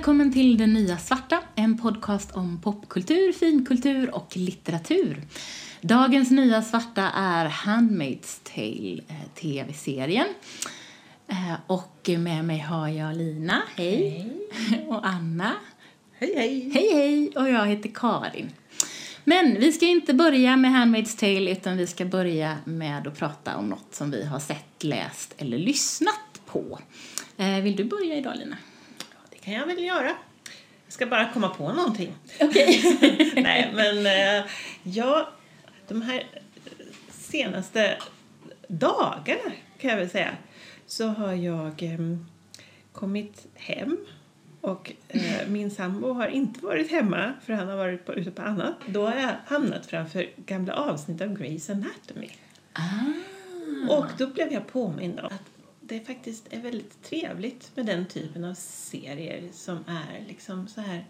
välkommen till Den nya svarta, en podcast om popkultur, finkultur och litteratur. Dagens nya svarta är Handmaid's Tale, eh, tv-serien. Eh, Och med mig har jag Lina, hej, och Anna, Hej, hej! hej hej, och jag heter Karin. Men vi ska inte börja med Handmaid's Tale utan vi ska börja med att prata om något som vi har sett, läst eller lyssnat på. Eh, Vill du börja idag Lina? Kan jag väl göra. Jag ska bara komma på någonting. Okej. Nej, men eh, ja, de här senaste dagarna kan jag väl säga så har jag em, kommit hem och eh, min sambo har inte varit hemma för han har varit på, ute på annat. Då har jag hamnat framför gamla avsnitt av Grey's Anatomy. Ah. Och då blev jag påmind om att det faktiskt är väldigt trevligt med den typen av serier som är liksom så här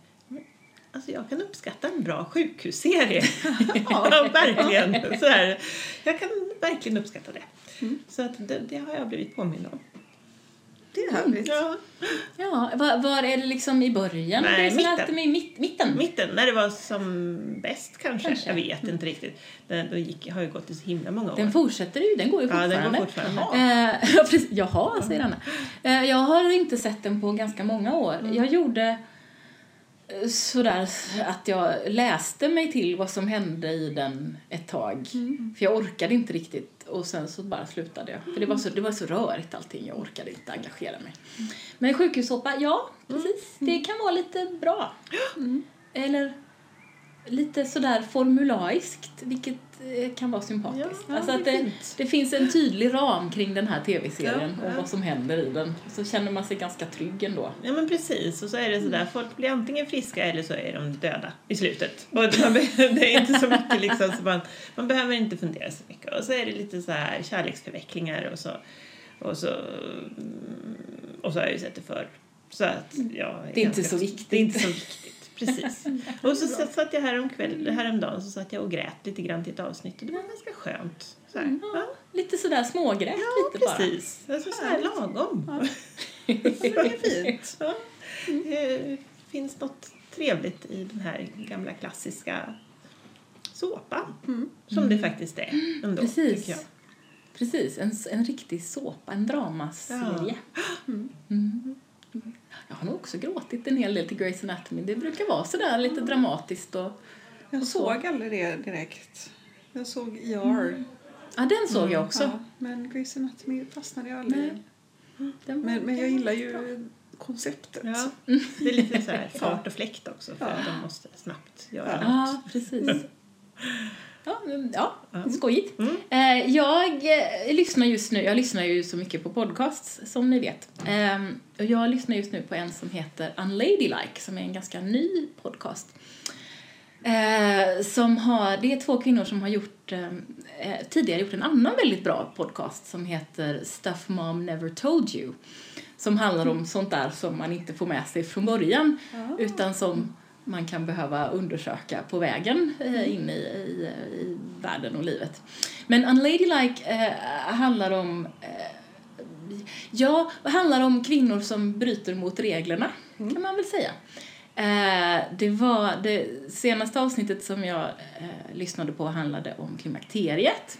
Alltså jag kan uppskatta en bra sjukhusserie. ja, verkligen. Så här, jag kan verkligen uppskatta det. Så att det, det har jag blivit påmind om. Det är härligt. Ja. Ja, var, var är det liksom i början? Nej, Det är så mitten. i mitt, mitten. Mitten, när det var som bäst kanske. Kanske. Jag vet inte riktigt. Den då gick, har ju gått i så himla många år. Den fortsätter ju, den går ju Ja, fortfarande. den går fortfarande. Jaha, eh, ja, precis. Jaha säger Anna. Eh, jag har inte sett den på ganska många år. Mm. Jag gjorde eh, sådär att jag läste mig till vad som hände i den ett tag. Mm. För jag orkade inte riktigt och sen så bara slutade jag. För det var så, det var så rörigt allting, jag orkade inte engagera mig. Men sjukhushoppa, ja precis. Det kan vara lite bra. Eller lite sådär formulaiskt, vilket eh, kan vara sympatiskt. Ja, alltså att det, det finns en tydlig ram kring den här tv-serien Ja, och ja. vad som händer i den. Så känner man sig ganska trygg ändå. Ja men precis, och så är det sådär, folk blir antingen friska eller så är de döda i slutet. Och man, det är inte så mycket liksom, så man, man behöver inte fundera så mycket. Och så är det lite så här kärleksförvecklingar och så, och så, mm, och så har jag ju sett det förr. Så att, ja, Det är inte så viktigt. Det är inte så viktigt, precis. Och så satt jag häromkväll, häromdagen så satt jag och grät lite grann till ett avsnitt och det var ganska skönt. Så här, ja. Lite sådär smågrät Ja, lite bara. precis. Alltså så här lagom. Det är fint. Ja. Det finns något trevligt i den här gamla klassiska såpan. Som det faktiskt är ändå, Precis. Precis, en, en riktig såpa, en dramaserie. Mm. Jag har nog också gråtit en hel del till Grey's Anatomy. Det brukar vara sådär lite dramatiskt och... Jag såg aldrig det direkt. Jag såg ER. Ja, den såg jag också. Ja, men Grey's Anatomy fastnade jag aldrig i. Den Men, men jag gillar ju konceptet. Ja. Det är lite så här fart och fläkt också för att de måste snabbt göra något. Ja, precis. Ja, ja skojigt. Mm. Eh, jag eh, lyssnar just nu, jag lyssnar ju så mycket på podcasts som ni vet. Eh, och jag lyssnar just nu på en som heter Unladylike som är en ganska ny podcast. Eh, som har, det är två kvinnor som har gjort, eh, eh, tidigare gjort en annan väldigt bra podcast som heter Stuff Mom Never Told You. Som handlar om sånt där som man inte får med sig från början utan som man kan behöva undersöka på vägen eh, in i, i, i världen och livet. Men Unladylike eh, handlar om eh, Ja, handlar om kvinnor som bryter mot reglerna, kan man väl säga. Eh, det var det senaste avsnittet som jag eh, lyssnade på handlade om klimakteriet.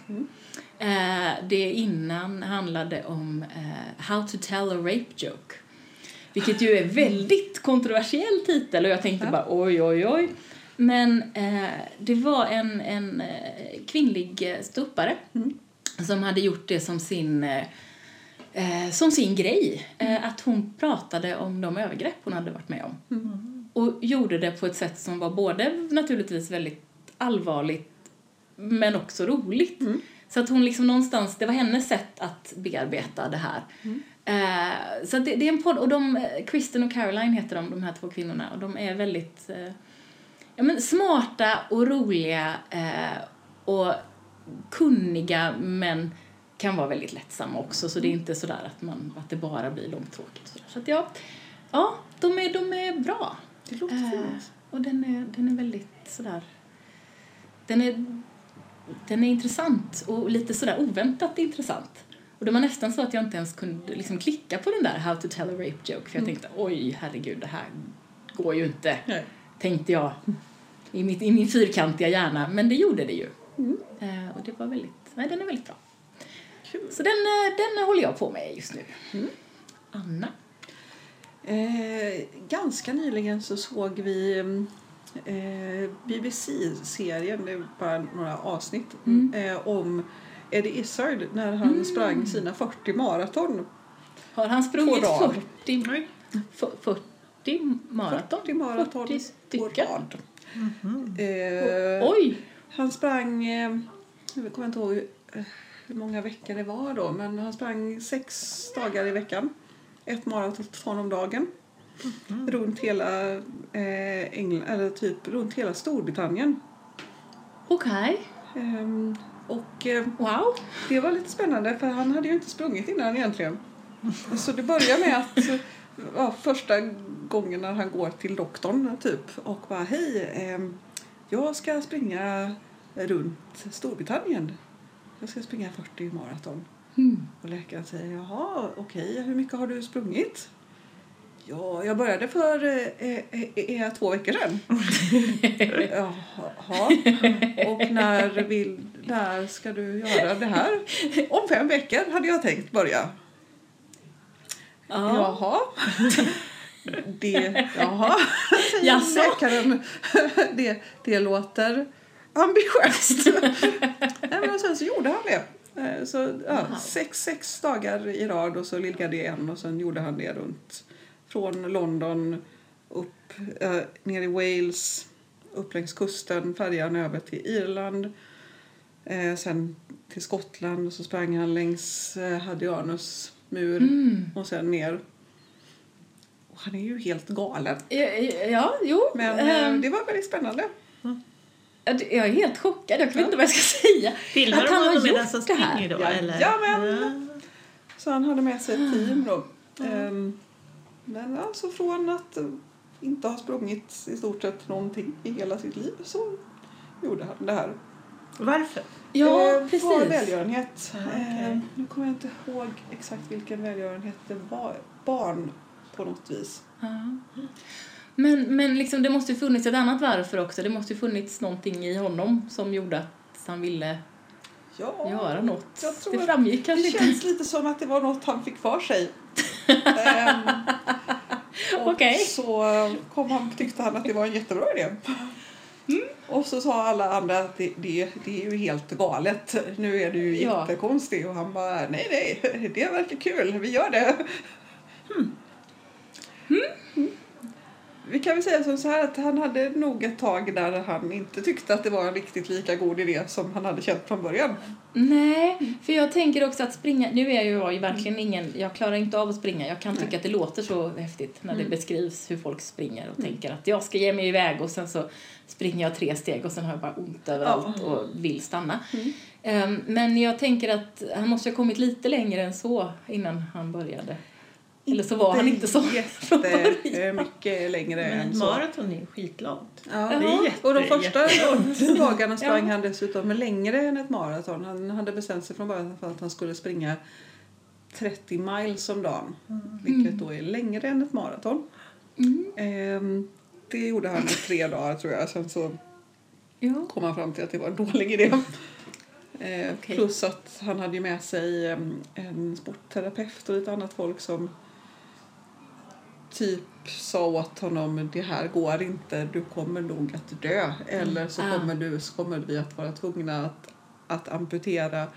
Eh, det innan handlade om eh, How to tell a rape joke. Vilket ju är väldigt kontroversiell titel och jag tänkte bara oj, oj, oj. Men eh, det var en, en eh, kvinnlig eh, ståuppare som hade gjort det som sin, eh, eh, som sin grej. Eh, att hon pratade om de övergrepp hon hade varit med om. Och gjorde det på ett sätt som var både naturligtvis väldigt allvarligt men också roligt. Så att hon liksom någonstans, det var hennes sätt att bearbeta det här. Eh, så det, det är en podd, och de, Kristen och Caroline heter de, de här två kvinnorna, och de är väldigt eh, ja, men smarta och roliga eh, och kunniga men kan vara väldigt lättsamma också så det är inte sådär att, man, att det bara blir långtråkigt. Sådär. Så att ja, ja de, är, de är bra. Det låter Eh, fint. och den är, den är väldigt sådär... Den är, den är intressant och lite sådär oväntat intressant. Och det var nästan så att jag inte ens kunde liksom klicka på den där How to tell a rape joke för jag tänkte oj herregud det här går ju inte, Nej. tänkte jag i, mitt, i min fyrkantiga hjärna. Men det gjorde det ju. Mm. Eh, och det var väldigt, nej den är väldigt bra. Så den, eh, den håller jag på med just nu. Mm. Anna? Eh, ganska nyligen så såg vi eh, BBC-serien, det är bara några avsnitt, Mm. eh, om Eddie Izzard när han sprang sina 40 maraton. Har han sprungit På rad. 40, Oj. f- 40 maraton? 40 maraton 40 på stycken? rad. Mhm. Eh, Oj! Han sprang, eh, jag kommer inte ihåg hur många veckor det var då, men han sprang sex dagar i veckan. Ett maraton om dagen. Runt hela eh, England, eller typ runt hela Storbritannien. Okej. Ehm, och eh, Wow. det var lite spännande för han hade ju inte sprungit innan egentligen. Så det börjar med att ja, första gången när han går till doktorn typ och bara hej, ehm, jag ska springa runt Storbritannien. Jag ska springa 40 maraton. Mm. Och läkaren säger jaha, okej, hur mycket har du sprungit? Ja, jag började för eh, eh, eh, två veckor sedan. Jaha. Och när, vill, när ska du göra det här? Om fem veckor hade jag tänkt börja. Ja. Jaha. Det, jaha, säger läkaren. Det, det låter ambitiöst. Nej, men sen så gjorde han det. Eh, Så, ja, Wow. sex, sex dagar i rad och så liggade det en och sen gjorde han det runt från London upp eh, ner i Wales, upp längs kusten, färjan över till Irland. Eh, sen till Skottland och så sprang han längs eh, Hadrianus mur Mm. och sen ner. Och han är ju helt galen. Ja, ja, jo. Men eh, ehm, det var väldigt spännande. Ja, det- Jag är helt chockad, jag vet inte vad jag ska säga. Filmar Att de han har honom medan gjort han det här. springer då? Ja, eller? jajamän. Så han hade med sig ett team då. Ehm, Men alltså från att inte ha sprungit i stort sett någonting i hela sitt liv så gjorde han det här. Varför? Ja, Eh, För precis. välgörenhet. Ja, okej. Eh, Nu kommer jag inte ihåg exakt vilken välgörenhet det var. Barn på något vis. Ja. Men, men liksom, det måste ju funnits ett annat varför också. Det måste ju funnits någonting i honom som gjorde att han ville Ja, göra något. jag tror Det att framgick kanske Det känns lite som att det var något han fick för sig. Ehm, och Okej. så kom han, tyckte han att det var en jättebra idé. Mm. Och så sa alla andra att det, det, det är ju helt galet. Nu är du ju Ja. jättekonstig. Och han bara, nej nej, det verkar kul, vi gör det. Hmm. Mm. Vi kan väl säga som så här att han hade nog ett tag där han inte tyckte att det var en riktigt lika god idé som han hade känt från början. Nej, för jag tänker också att springa, nu är jag ju verkligen ingen, jag klarar inte av att springa. Jag kan tycka att det låter så häftigt när det beskrivs hur folk springer och tänker att jag ska ge mig iväg och sen så springer jag tre steg och sen har jag bara ont överallt och vill stanna. Ehm, men jag tänker att han måste ha kommit lite längre än så innan han började. Eller så var han inte så från början. jättemycket längre Men än så. maraton är skitlångt. Ja. Det är jätte, Och de första jätte- dagarna sprang Ja. han dessutom längre än ett maraton. Han hade bestämt sig från början för att han skulle springa 30 miles om dagen. Vilket då är längre än ett maraton. Mm. Ehm, det gjorde han i tre dagar tror jag. Sen så Ja. kom han fram till att det var en dålig idé. Ehm, Okej. Plus att han hade ju med sig em, en sportterapeut och lite annat folk som typ sa åt honom det här går inte, du kommer nog att dö. Eller så Ah. kommer, du, så kommer vi att vara tvungna att, att amputera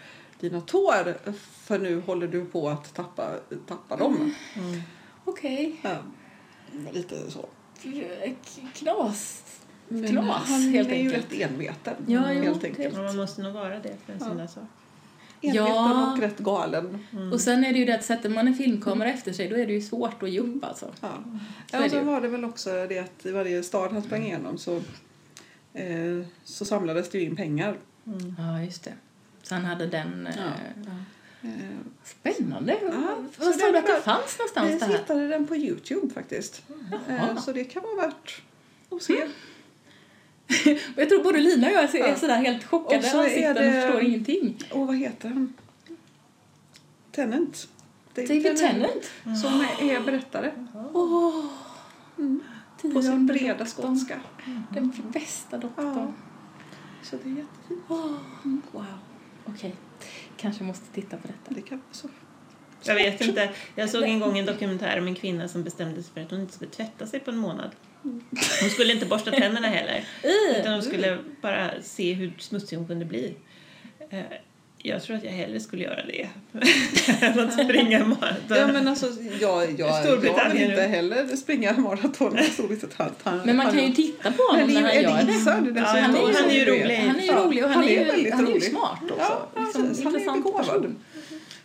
dina tår för nu håller du på att tappa, tappa dem. Mm. Okej. Ja, lite så. K- Knas. Men Knas, han helt är ju rätt enveten. Ja, jo, helt enkelt. Man måste nog vara det för en sån Ja. där sak. Enveten Ja. och rätt galen. Och sen är det ju det att sätter man en filmkamera efter sig då är det ju svårt att ge upp alltså. Ja. Så Ja, det så ju. var det väl också det att i varje stad han sprang igenom så, eh, så samlades det ju in pengar. Mm. Ja, just det. Så han hade den... eh, Ja. ja. Eh, Spännande. Ja, Vad sa du att det fanns någonstans här? hittade den på Youtube faktiskt. Eh, så det kan vara värt att se. Jag tror både Lina och jag är Ja. sådär helt chockade Och så är ansikten det- och förstår ingenting. Och vad heter han? Tennant. David Tennant. Som är berättare. Åh! Mm. på sin breda skånska. Den bästa doktorn. Ja. Så det är jättefint. Åh, wow. Okej, kanske måste titta på detta. Det kan vara så. Jag vet inte. Jag såg en gång en dokumentär om en kvinna som bestämde sig för att hon inte skulle tvätta sig på en månad. Hon skulle inte borsta tänderna heller. Utan hon skulle bara se hur smutsig hon kunde bli. Eh, Jag tror att jag hellre skulle göra det än att springa maraton. Ja, men alltså, jag, jag, jag vill inte heller springa maraton med Storbritannien. Men man kan ju titta på honom när är han gör det. Ja, han är ju- han är ju rolig. Han är ju rolig och han, han är, är ju, väldigt han är ju smart också. Ja, liksom, precis. Han är begåvad.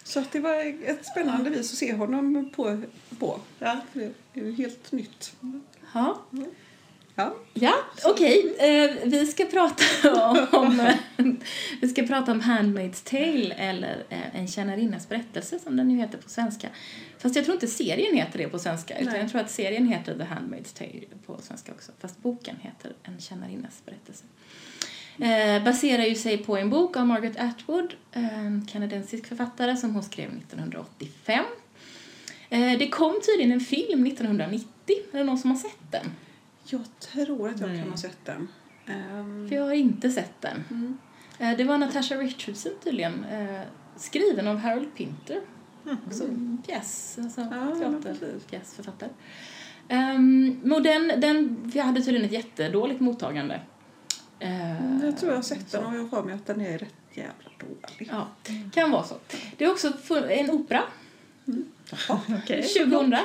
Så att det var ett spännande vis att se honom på. på. Ja. Det är ju helt nytt. Ja, Ja. ja okej. Eh, vi ska prata om vi ska prata om Handmaid's Tale eller eh, En tjänarinnas berättelse som den ju heter på svenska. Fast jag tror inte serien heter det på svenska utan Nej. jag tror att serien heter The Handmaid's Tale på svenska också. Fast boken heter En tjänarinnas berättelse. Eh, baserar ju sig på en bok av Margaret Atwood, en kanadensisk författare som hon skrev 1985. Eh, det kom tydligen en film 1990. Är det någon som har sett den? Jag tror att jag Nej. kan ha sett den. Ehm, För jag har inte sett den. mm. Eh, det var Natasha Richardson tydligen, eh, skriven av Harold Pinter. Också en pjäs, alltså Mm. Ja, men teaterpjäsförfattare. Um, och den, den vi hade tydligen ett jättedåligt mottagande. Eh, Jag tror jag har sett så. den och jag har mig att den är rätt jävla dålig. Ja, kan vara så. Det är också en opera. Okej. 2000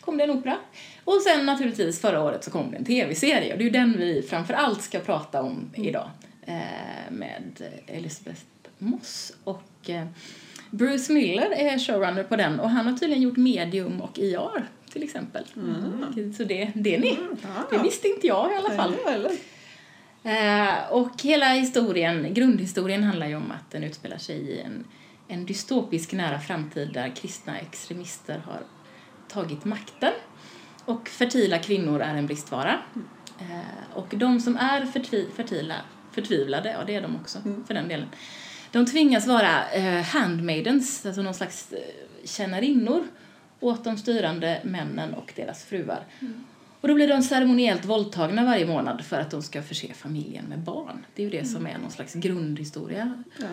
kom det en opera. Och sen naturligtvis förra året så kom det en tv-serie och det är ju den vi framför allt ska prata om idag. Eh, med Elizabeth Moss och eh, Bruce Miller är showrunner på den och han har tydligen gjort Medium och IR till exempel. Så det, det är ni. Det visste inte jag i alla fall. Nej, eller? Eh, och hela historien, grundhistorien handlar ju om att den utspelar sig i en, en dystopisk nära framtid där kristna extremister har tagit makten. Och fertila kvinnor är en bristvara. Eh, och de som är förtvi, fertila, förtvivlade, ja det är de också för den delen, de tvingas vara eh, handmaidens, alltså någon slags eh, tjänarinnor åt de styrande männen och deras fruar. Och då blir de ceremoniellt våldtagna varje månad för att de ska förse familjen med barn. Det är ju det som är någon slags grundhistoria. Ja.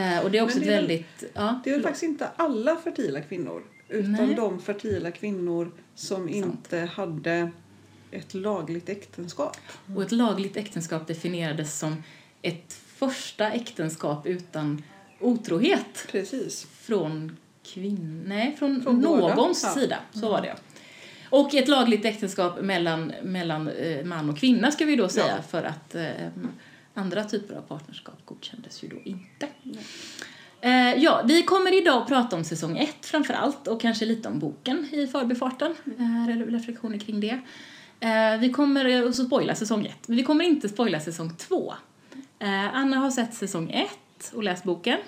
Eh, och det är också Men det är väl- väldigt... Ja, Det är väl faktiskt inte alla fertila kvinnor. Utan Nej. de fertila kvinnor som inte hade ett lagligt äktenskap. Och ett lagligt äktenskap definierades som ett första äktenskap utan otrohet Precis. från kvinn... Nej, från, Från båda. någons Ja. sida. Så var det. Och ett lagligt äktenskap mellan, mellan eh, man och kvinna ska vi då säga Ja. för att eh, andra typer av partnerskap godkändes ju då inte. Eh, ja, vi kommer idag att prata om säsong ett framför allt och kanske lite om boken i förbifarten. Eh, re- reflektioner kring det. Eh, vi kommer eh, att spoila säsong ett, men vi kommer inte spoila säsong två. Eh, Anna har sett säsong ett och läst boken.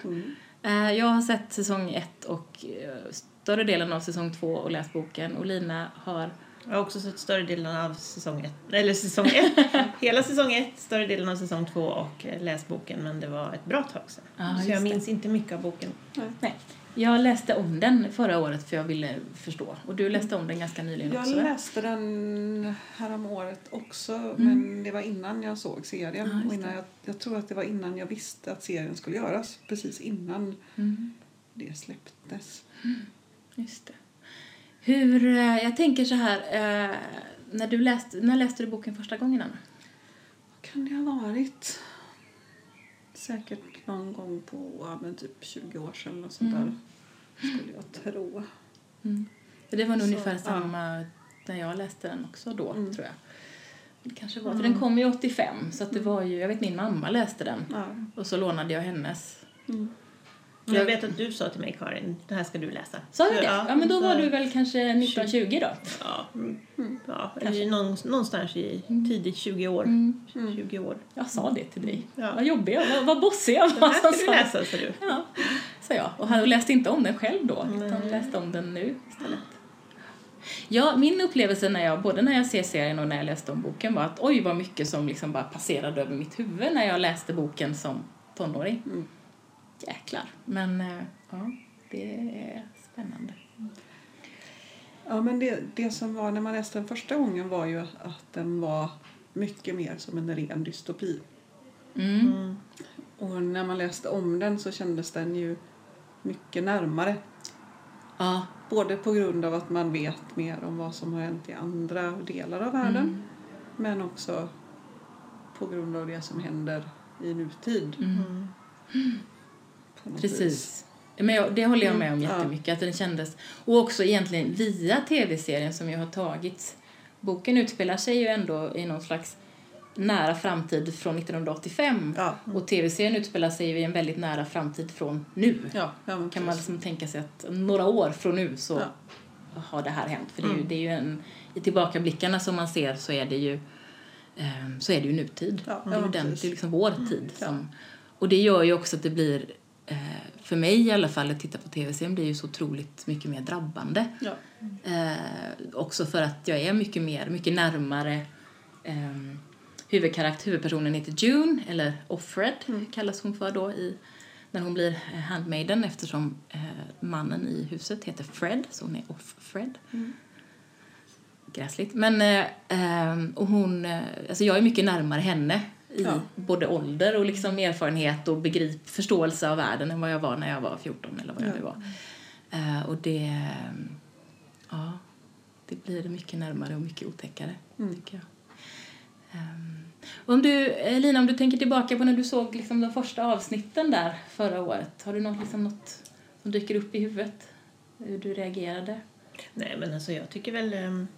Eh, jag har sett säsong ett och eh, större delen av säsong två och läst boken och Lina har Jag har också sett större delen av säsong ett, eller säsong ett, hela säsong ett, större delen av säsong två och eh, läst boken men det var ett bra tag sedan. Ja, så jag det. minns inte mycket av boken. Nej. Jag läste om den förra året för jag ville förstå. Och du läste om den ganska nyligen Jag också va? läste den härom året också, men det var innan jag såg serien. Just och innan jag, jag tror att det var innan jag visste att serien skulle göras. Precis innan Mm, det släpptes. just det. Hur, eh, jag tänker så här, eh, när du läste, när läste du boken första gången Anna? Vad kan det ha varit? Säkert någon gång på ja, men typ 20 år sedan. Och sånt Mm. där, skulle jag tro. Mm. För det var nog Så, ungefär ja. samma när jag läste den också då, Mm. tror jag. Det kanske var, för den kom ju 85, så att det var ju, jag vet min mamma läste den. Ja. Och så lånade jag hennes. Mm. Men jag vet att du sa till mig Karin, det här ska du läsa. Sa jag det? Ja, men då var du väl kanske 1920 då? Ja, mm, ja Kanske. eller någon, någonstans i tidigt 20 år. Mm. 20 år. Jag sa det till dig. Ja. Vad jobbig jag var, vad bossig jag Det var här som ska du sa det. läsa, sa du. Ja, sa jag. Och han läste inte om den själv då, utan Nej. läste om den nu istället. Ja, min upplevelse när jag, både när jag ser serien och när jag läste om boken var att oj vad mycket som liksom bara passerade över mitt huvud när jag läste boken som tonåring. Mm. Jäklar. Men eh, ja, det är spännande. Ja, men det, det som var när man läste den första gången var ju att den var mycket mer som en ren dystopi. Mm. Och när man läste om den så kändes den ju mycket närmare. Ja. Både på grund av att man vet mer om vad som har hänt i andra delar av världen Mm. men också på grund av det som händer i nutid. Mm. Precis. Men jag, det håller jag med om Mm, ja. jättemycket. Att den kändes, och också egentligen via tv-serien som ju har tagits. Boken utspelar sig ju ändå i någon slags nära framtid från 1985. Ja. Och tv-serien utspelar sig i en väldigt nära framtid från nu. Ja, Kan man precis. liksom tänka sig att några år från nu så har det här hänt. För det är ju, Mm. det är ju en, i tillbakablickarna som man ser så är det ju, ehm, så är det ju nutid. Ja, det är ju den, det är liksom vår tid. Ja. Som, och det gör ju också att det blir, för mig i alla fall, att titta på tv-serien blir ju så otroligt mycket mer drabbande. Ja. Eh, också för att jag är mycket mer, mycket närmare eh, huvudkaraktär, huvudpersonen heter June, eller Offred Mm. kallas hon för då i, när hon blir eh, handmaiden eftersom eh, mannen i huset heter Fred, så hon är Off-Fred. Mm. Gräsligt. Men, eh, ehm, och hon, eh, alltså jag är mycket närmare henne i Ja. både ålder och liksom erfarenhet och begrip, förståelse av världen än vad jag var när jag var 14 eller vad jag Ja. nu var. Eh, och det, eh, ja, det blir mycket närmare och mycket otäckare, Mm. tycker jag. Ehm, om du, eh, Lina, om du tänker tillbaka på när du såg liksom de första avsnitten där förra året, har du något, liksom något som dyker upp i huvudet? Hur du reagerade? Nej, men alltså jag tycker väl... ehm,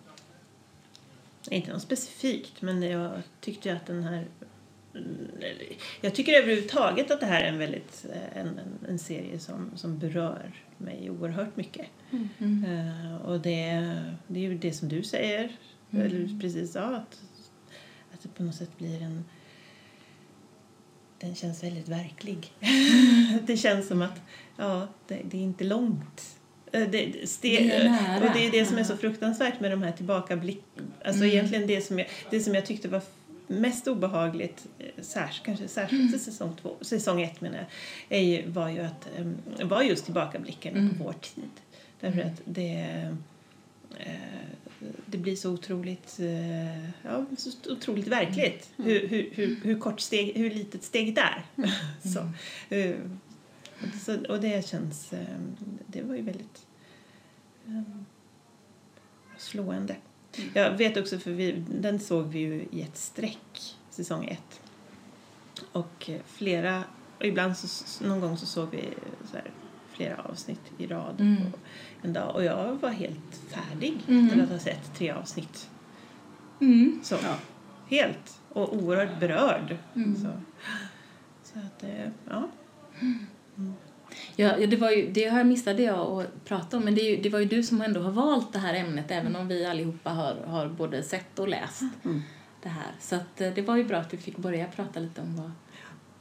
inte något specifikt, men jag tyckte ju att den här... mm, Jag tycker överhuvudtaget att det här är en väldigt eh, en, en, serie som, som berör mig oerhört mycket. Mm. Eh, och det, det är ju det som du säger, Mm. eller precis sa, att, att det på något sätt blir en... Den känns väldigt verklig. det känns som att ja, det, det är inte långt. Eh, Det, steg, Det är och det är det som är så fruktansvärt med de här tillbakablick... Alltså Mm. egentligen det som, jag, det som jag tyckte var mest obehagligt, eh, särskilt, kanske särskilt Mm. i säsong, två, säsong ett menar jag, är ju, var ju att, eh, var just tillbakablicken Mm. på vår tid. Därför att det, eh, det blir så otroligt, eh, ja, så otroligt verkligt Mm. hur, hur, hur, hur kort steg, hur litet steget är. så, och det- så, och det känns, det var ju väldigt eh, slående. Jag vet också, för vi, den såg vi ju i ett streck, säsong ett. Och eh, flera, och ibland så, någon gång så såg vi så här, flera avsnitt i rad Mm. en dag. Och jag var helt färdig Mm. efter att ha sett tre avsnitt. Mm. Så, Ja. helt. Och oerhört berörd. Mm. Så, så att, eh, ja. Ja, det, var ju, det här missade jag att prata om, men det, ju, det var ju du som ändå har valt det här ämnet, även om vi allihopa har, har både sett och läst Mm. det här. Så att, eh, det var ju bra att vi fick börja prata lite om vad...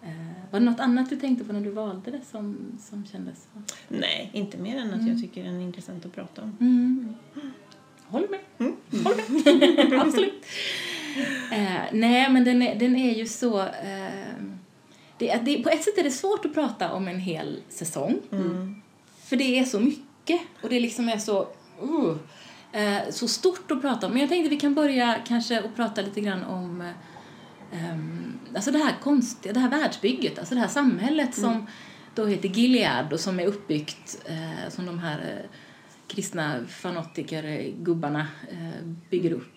Eh, var det något annat du tänkte på när du valde det som, som kändes... Nej, inte mer än att Mm. jag tycker den är intressant att prata om. Mm. Håller med. Mm. Håller med. Absolut. Eh, nej, men den är, den är ju så... Eh, det, att det, på ett sätt är det svårt att prata om en hel säsong. Mm. För det är så mycket och det liksom är så... Uh, eh, så stort att prata om. Men jag tänkte vi kan börja kanske att prata lite grann om ehm, alltså det här konstiga, det här världsbygget, alltså det här samhället som då heter Gilead och som är uppbyggt eh, som de här eh, kristna fanatiker-gubbarna eh, bygger upp.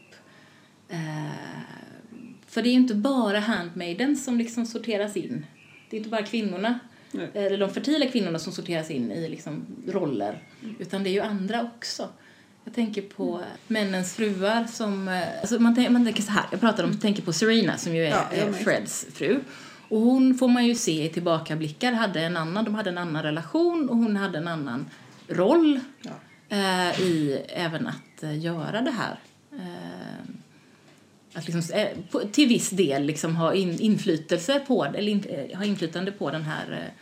För det är ju inte bara handmaidens som liksom sorteras in. Det är inte bara kvinnorna, Nej. eller de fertila kvinnorna som sorteras in i liksom roller, utan det är ju andra också. Jag tänker på männens fruar som... eh, Alltså man, man tänker så här, jag pratar om, tänker på Serena som ju är Ja, jag eh. Freds fru. Och hon får man ju se i tillbakablickar, hade en annan, de hade en annan relation och hon hade en annan roll Ja. eh, i även att eh, göra det här. Eh, att liksom, eh, till viss del liksom ha in, inflytelse på, eller in, eh, ha inflytande på den här,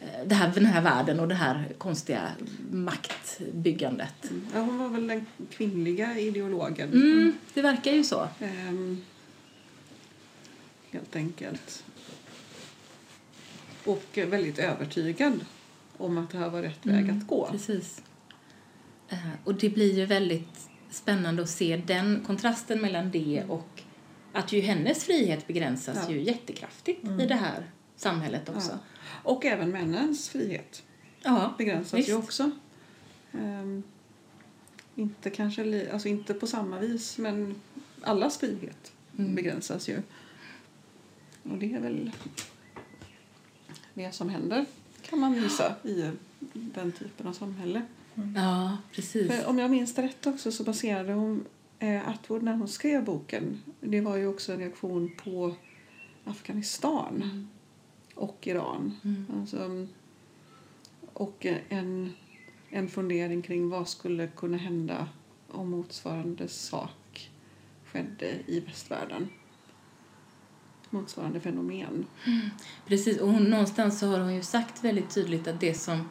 eh, det här, den här världen och det här konstiga maktbyggandet. Ja, hon var väl den kvinnliga ideologen. Mm, det verkar ju så. Ehm, helt enkelt. Och väldigt övertygad om att det här var rätt väg att gå. Precis. Eh, och det blir ju väldigt spännande att se den kontrasten mellan det och att ju hennes frihet begränsas Ja. ju jättekraftigt i det här samhället också. Ja. Och även männens frihet Ja, begränsas visst. ju också. Ehm, inte kanske alltså inte på samma vis, men allas frihet Mm. begränsas ju. Och det är väl det som händer, kan man visa, i den typen av samhälle. Ja, precis. För om jag minns rätt också så baserade hon eh, Atwood när hon skrev boken. Det var ju också en reaktion på Afghanistan och Iran. Mm. Alltså, och en, en fundering kring vad skulle kunna hända om motsvarande sak skedde i västvärlden. Motsvarande fenomen. Precis, och hon, någonstans så har hon ju sagt väldigt tydligt att det som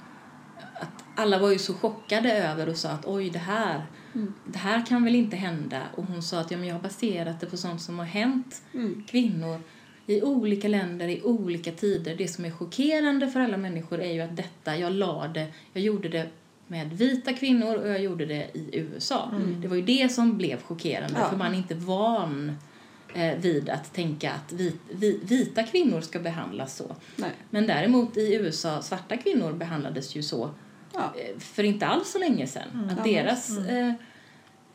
att alla var ju så chockade över och sa att oj det här, Mm. det här kan väl inte hända och hon sa att ja, men jag har baserat det på sånt som har hänt Mm. kvinnor i olika länder i olika tider. Det som är chockerande för alla människor är ju att detta, jag la det, jag gjorde det med vita kvinnor och jag gjorde det i USA. Det var ju det som blev chockerande Ja. för man är inte van eh, vid att tänka att vit, vi, vita kvinnor ska behandlas så. Nej. Men däremot i USA, svarta kvinnor behandlades ju så Ja. eh, för inte alls så länge sedan. Att Ja, deras, eh,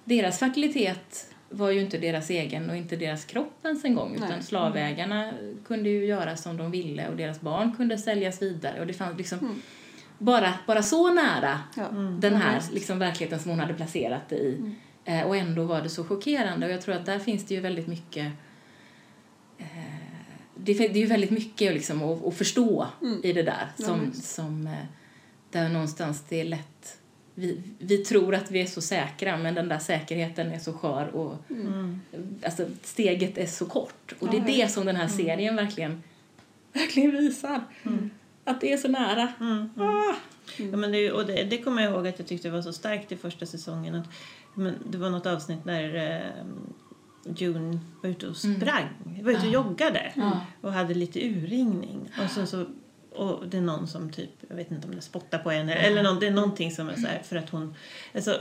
deras fertilitet var ju inte deras egen och inte deras kropp ens en gång. Utan Nej. slavägarna kunde ju göra som de ville och deras barn kunde säljas vidare. Och det fanns liksom Mm. bara, bara så nära Ja. den Ja, här liksom, verkligheten som hon hade placerat det i. Eh, och ändå var det så chockerande. Och jag tror att där finns det ju väldigt mycket eh, det, är- det är ju väldigt mycket liksom, att, att förstå Mm. i det där. Ja, Som, visst. som, där någonstans det är lätt... Vi, vi tror att vi är så säkra, men den där säkerheten är så skör och Mm. alltså, steget är så kort. Och det är det som den här serien verkligen, verkligen visar. Att det är så nära. Mm. Ah! Ja, men det, och det, det kommer jag ihåg att jag tyckte var så starkt i första säsongen. Att, men det var något avsnitt där eh, June var ute och sprang, var ute och joggade Ja. och hade lite urringning. Och så, så och det är någon som typ, jag vet inte om det spottar på henne eller någon, det är någonting som är så här för att hon, alltså,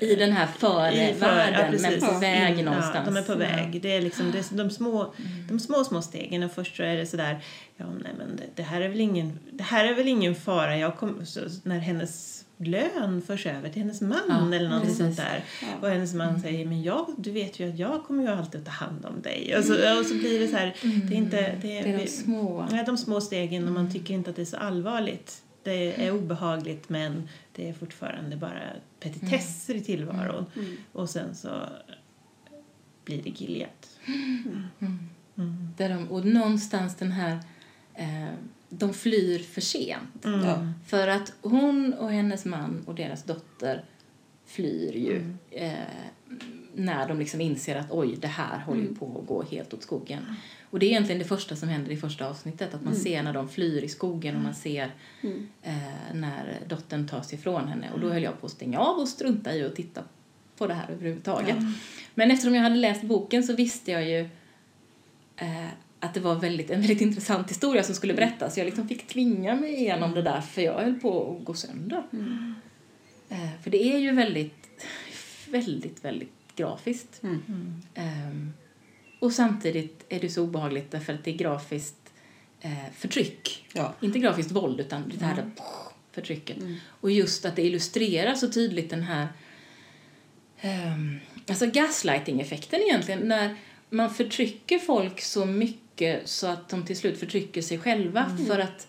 I den här före I för- ja, men på väg In- någonstans. Ja, de är på Ja. väg. Det är liksom det är de, små, de små, små stegen. Och först så är det sådär, ja nej men det, det här är väl ingen, det här är väl ingen fara. Jag kom, så, när hennes lön förs över till hennes man Ja, eller precis. sånt där. Ja. Och hennes man säger, men jag, du vet ju att jag kommer ju alltid att ta hand om dig. Och så, och så blir det så här, det är inte... Det är, Det är de små. Nej, de små stegen och man tycker inte att det är så allvarligt. Det är obehagligt men det är fortfarande bara petitesser i tillvaron. Mm. Och sen så blir det Gilead. Där de, och någonstans den här... Eh, de flyr för sent. Mm. Ja. För att hon och hennes man och deras dotter flyr ju Mm. eh, när de liksom inser att oj, det här håller Mm. på att gå helt åt skogen. Och det är egentligen det första som händer i första avsnittet, att man ser när de flyr i skogen och man ser Mm. eh, när dottern tas ifrån henne. Och då höll jag på att stänga av och strunta i att titta på det här överhuvudtaget. Men eftersom jag hade läst boken så visste jag ju eh, att det var väldigt, en väldigt intressant historia som skulle berättas. Jag liksom fick tvinga mig igenom det där för jag höll på att gå sönder. Eh, för det är ju väldigt, väldigt, väldigt grafiskt. Mm. Ehm, och samtidigt är det så obehagligt därför att det är grafiskt eh, förtryck. Ja. Inte grafiskt våld utan det här förtrycket. Och just att det illustrerar så tydligt den här um, alltså gaslighting-effekten egentligen. När man förtrycker folk så mycket så att de till slut förtrycker sig själva. För att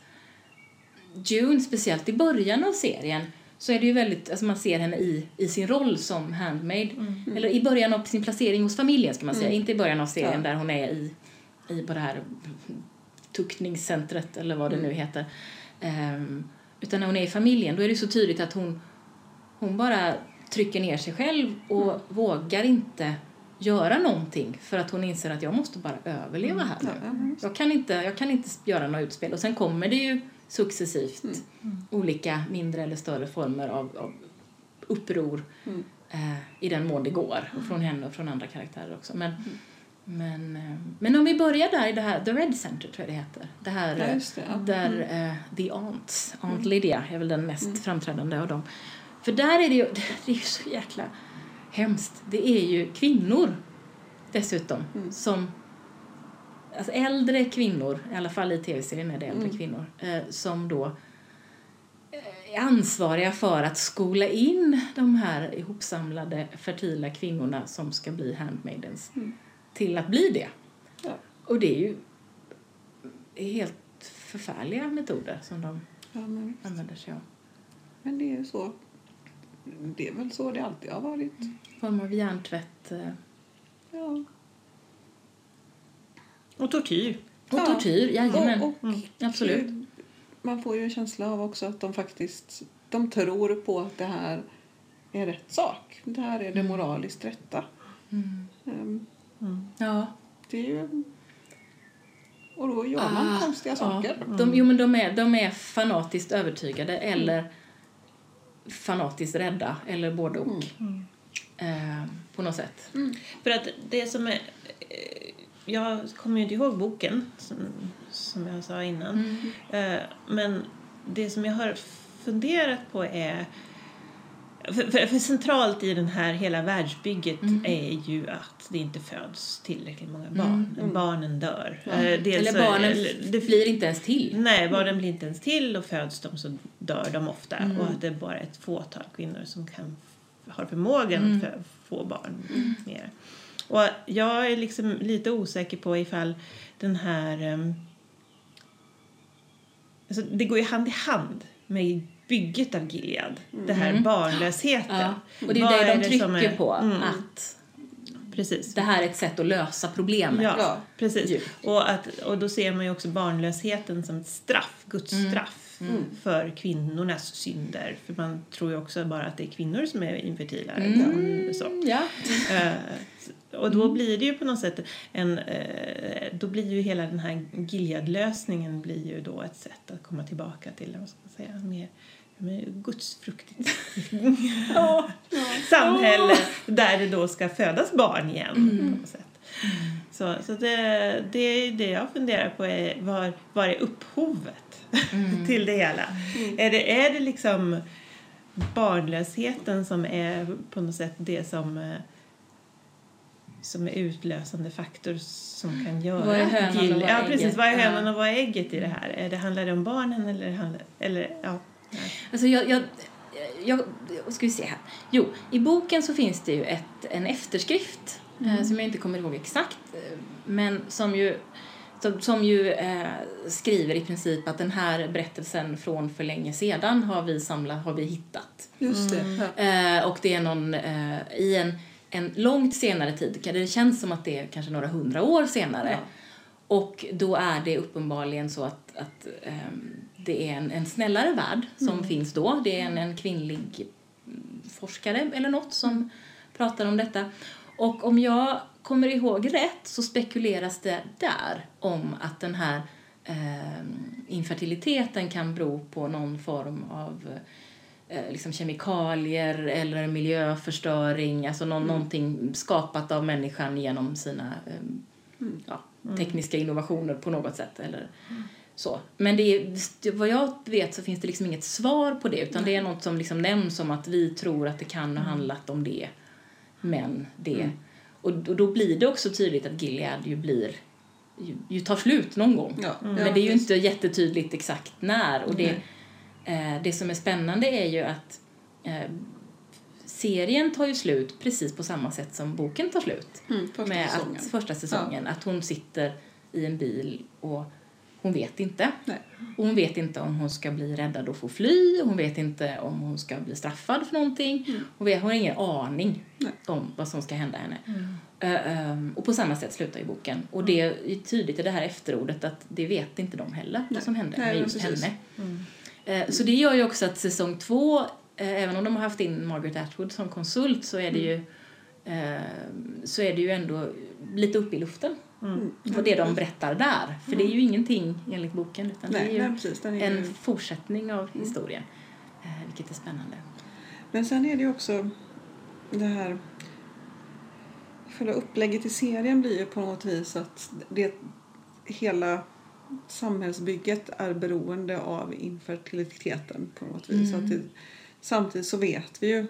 June, speciellt i början av serien, så är det ju väldigt, alltså man ser henne i, i sin roll som handmaid. Eller i början av sin placering hos familjen ska man säga, inte i början av serien Ja. där hon är i, i på det här tuktningscentret eller vad det nu heter. Ehm, utan när hon är i familjen, då är det så tydligt att hon, hon bara trycker ner sig själv och vågar inte göra någonting för att hon inser att jag måste bara överleva här nu. Ja, visst. Jag kan inte, jag kan inte göra några utspel. Och sen kommer det ju successivt olika mindre eller större former av, av uppror Mm. eh, i den mån det går. Och från henne och från andra karaktärer också. Men, men, eh, men om vi börjar där i det här, The Red Center tror jag det heter. Det här, Ja, eh, det, ja. där eh, The Aunts, Aunt Lydia är väl den mest framträdande av dem. För där är det ju, det är ju så jäkla hemskt. Det är ju kvinnor dessutom som Alltså äldre kvinnor, i alla fall i tv-serien är det äldre kvinnor, eh, som då eh, är ansvariga för att skola in de här ihopsamlade fertila kvinnorna som ska bli handmaidens till att bli det. Ja. Och det är ju helt förfärliga metoder som de Ja, använder sig av. men det är ju så. Det är väl så det alltid har varit. form av hjärntvätt eh, Ja. Och tortyr. och Ja. tortyr, jajamän. Och, och Absolut. Man får ju en känsla av också att de faktiskt de tror på att det här är rätt sak. Det här är det moraliskt rätta. Mm. Ehm, Ja. Det är ju... Och då gör man Ah, konstiga saker. Ja. De, jo, men de är, de är fanatiskt övertygade eller fanatiskt rädda, eller både och. Eh, på något sätt. För att det som är... eh, Jag kommer ju inte ihåg boken, som, som jag sa innan. Eh, Men det som jag har funderat på är... För, för, för centralt i den här hela världsbygget är ju att det inte föds tillräckligt många barn. Barnen dör. Eh, dels Eller barnen det blir inte ens till. Nej, barnen blir inte ens till och föds de så dör de ofta. Och att det är bara ett fåtal kvinnor som kan har förmågan att få barn mer. Och jag är liksom lite osäker på ifall den här... ehm, alltså det går ju hand i hand med bygget av Gilead. Det här barnlösheten. Ja. Och det är Vad det de som trycker är- på, Mm, att precis. det här är ett sätt att lösa problemet. Ja, Ja. precis. Och, att, och då ser man ju också barnlösheten som ett straff, Guds straff för kvinnornas synder. För man tror ju också bara att det är kvinnor som är infertila. utan Så. Ja. Eh, och då blir det ju på något sätt en... eh, då blir ju hela den här Gilead-lösningen blir ju då ett sätt att komma tillbaka till, vad ska man säga, mer gudsfruktigt samhälle där det då ska födas barn igen på något sätt. Så, så det, det är det jag funderar på är var, var är upphovet till det hela? Är, det, är det liksom barnlösheten som är på något sätt det som som är utlösande faktor som kan göra Vad är hönan och vad är Ja, precis. ägget? Vad är hönan Ja. och vad är ägget i det här? Är det, handlar det om barnen eller, handlar, eller ja. Alltså jag, jag, jag, ska vi se här. Jo, i boken så finns det ju ett, en efterskrift eh, som jag inte kommer ihåg exakt, eh, men som ju, som, som ju eh, skriver i princip att den här berättelsen från för länge sedan har vi samlat, har vi hittat. Just det. Mm. Eh, och det är någon, eh, i en, en långt senare tid, det känns som att det är kanske några hundra år senare. Ja. Och då är det uppenbarligen så att, att ehm, det är en, en snällare värld som finns då. Det är en, en kvinnlig mm, forskare eller något som pratar om detta. Och om jag kommer ihåg rätt så spekuleras det där om att den här ehm, infertiliteten kan bero på någon form av eh, liksom kemikalier eller miljöförstöring, alltså någon, någonting skapat av människan genom sina ehm, ja, tekniska innovationer på något sätt. Eller så. Men det är, vad jag vet så finns det liksom inget svar på det utan det är något som liksom nämns om att vi tror att det kan ha handlat om det, men det. Och, och då blir det också tydligt att Gilead ju blir ju, ju tar slut någon gång. Ja. Men Ja, det är ju inte jättetydligt exakt när. Och det, eh, det som är spännande är ju att eh, serien tar ju slut precis på samma sätt som boken tar slut. Mm, första med säsongen. Att, första säsongen. Att hon sitter i en bil och hon vet inte. Nej. Och hon vet inte om hon ska bli räddad och få fly. Hon vet inte om hon ska bli straffad för någonting. Hon, vet, hon har ingen aning Nej. om vad som ska hända henne. Eh, ehm, och på samma sätt slutar ju boken. Och det är tydligt i det här efterordet att det vet inte de heller vad som hände Nej, med just henne. Eh, Så det gör ju också att säsong två, eh, även om de har haft in Margaret Atwood som konsult så är det ju eh, så är det ju ändå lite uppe i luften. Mm. Vad det de berättar där. För det är ju ingenting enligt boken utan det är Nej, ju nej, precis. Är en ju... fortsättning av historien. Eh, vilket är spännande. Men sen är det ju också det här... Själva upplägget i serien blir ju på något vis att det, hela samhällsbygget är beroende av infertiliteten på något vis. Att det, Samtidigt så vet vi ju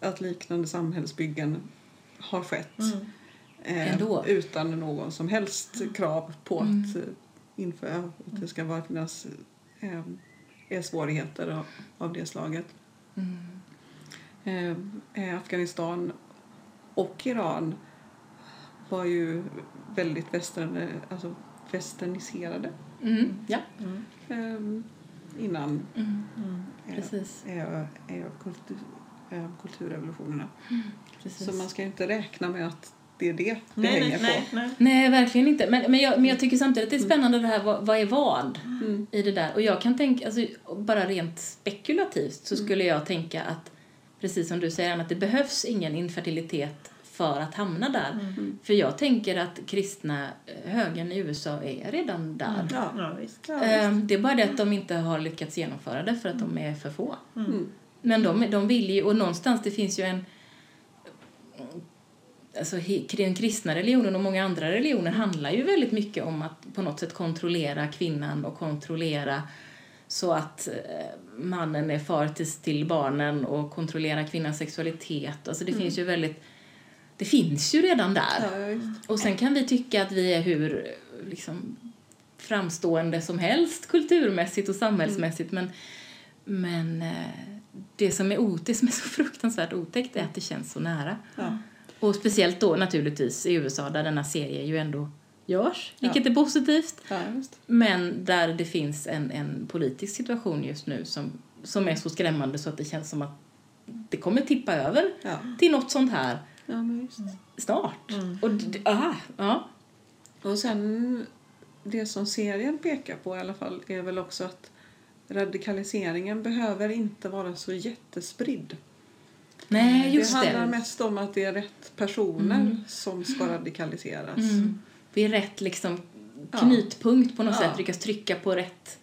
att liknande samhällsbyggen har skett Mm. Eh, Ändå. utan någon som helst krav på Mm. att, eh, inför, att det ska vara finnas eh, är svårigheter av, av det slaget. Mm. Eh, Afghanistan och Iran var ju väldigt västern, alltså västerniserade Mm. Ja, Mm. eh, innan mm. Mm. eh, precis. eh, kultur, kulturrevolutionerna. precis. Så man ska inte räkna med att det är det det Nej, hänger nej, på. nej, nej. Nej, verkligen inte. Men, men, jag, men jag tycker samtidigt att det är spännande det här, vad, vad är vad Mm. i det där? Och jag kan tänka, alltså, bara rent spekulativt så skulle jag tänka att, precis som du säger Anna, att det behövs ingen infertilitet för att hamna där. Mm. För jag tänker att kristna eh, högern i USA är redan där. Ja. Ja, visst. Ja, visst. Ehm, Det är bara det att de inte har lyckats genomföra det för att de är för få. Mm. Men de, de vill ju, och någonstans det finns ju en Alltså den kristna religionen och många andra religioner handlar ju väldigt mycket om att på något sätt kontrollera kvinnan och kontrollera så att eh, mannen är far till, till barnen och kontrollera kvinnans sexualitet. Alltså det finns ju väldigt det finns ju redan där. Visst. Och sen kan vi tycka att vi är hur liksom, framstående som helst kulturmässigt och samhällsmässigt men, men eh, det som, är o- det som är så fruktansvärt otäckt är att det känns så nära. Ja. Och speciellt då naturligtvis i USA där denna serie ju ändå görs, Ja. vilket är positivt. Ja. Men där det finns en, en politisk situation just nu som, som är så skrämmande så att det känns som att det kommer tippa över Ja. till något sånt här Ja, snart. Mm. Och aha, ja. Och sen det som serien pekar på i alla fall är väl också att radikaliseringen behöver inte vara så jättespridd. Nej, just det det. handlar mest om att det är rätt personer Mm. som ska radikaliseras. Mm. Vi är rätt liksom Ja. knutpunkt på något Ja. sätt, lyckas trycka på rätt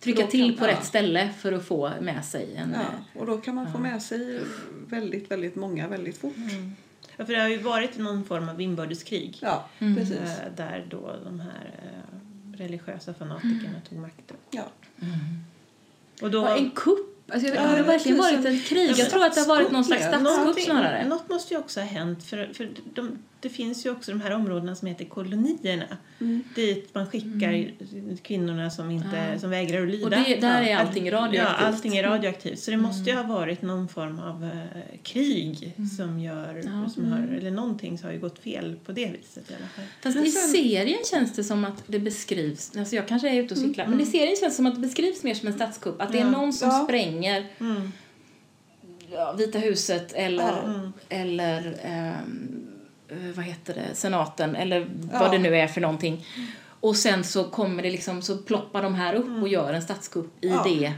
trycka Då till kan- på ja. rätt ställe för att få med sig en... eh, Ja, och då kan man få med sig väldigt, väldigt många väldigt fort. Mm. Ja, för det har ju varit någon form av inbördeskrig. Ja, Mm. precis. eh, Där då de här eh, religiösa fanatikerna tog makten. Ja. Och då, Ja, en kupp. Alltså, Ja, har det verkligen varit ett krig? Ja, Jag tror att det har varit någon slags statskupp, snarare. Något måste ju också ha hänt. För, för de, det finns ju också de här områdena som heter kolonierna. Mm. Dit man skickar kvinnorna som, inte, Ja. som vägrar att lyda. Och det, där är allting radioaktivt. Ja, allting är radioaktivt. Så det måste ju ha varit någon form av eh, krig som gör, Ja. som har, eller någonting som har ju gått fel på det viset i alla fall. Fast Men i sen- serien känns det som att det beskrivs, alltså jag kanske är ute och cyklar, men i serien känns det som att det beskrivs mer som en statskupp. Att det är någon som spränger Mm. Vita huset eller. Mm. eller eh, vad heter det, senaten eller vad Ja. det nu är för någonting. Och sen så kommer det liksom, så ploppar de här upp och gör en statskupp i, Ja. det,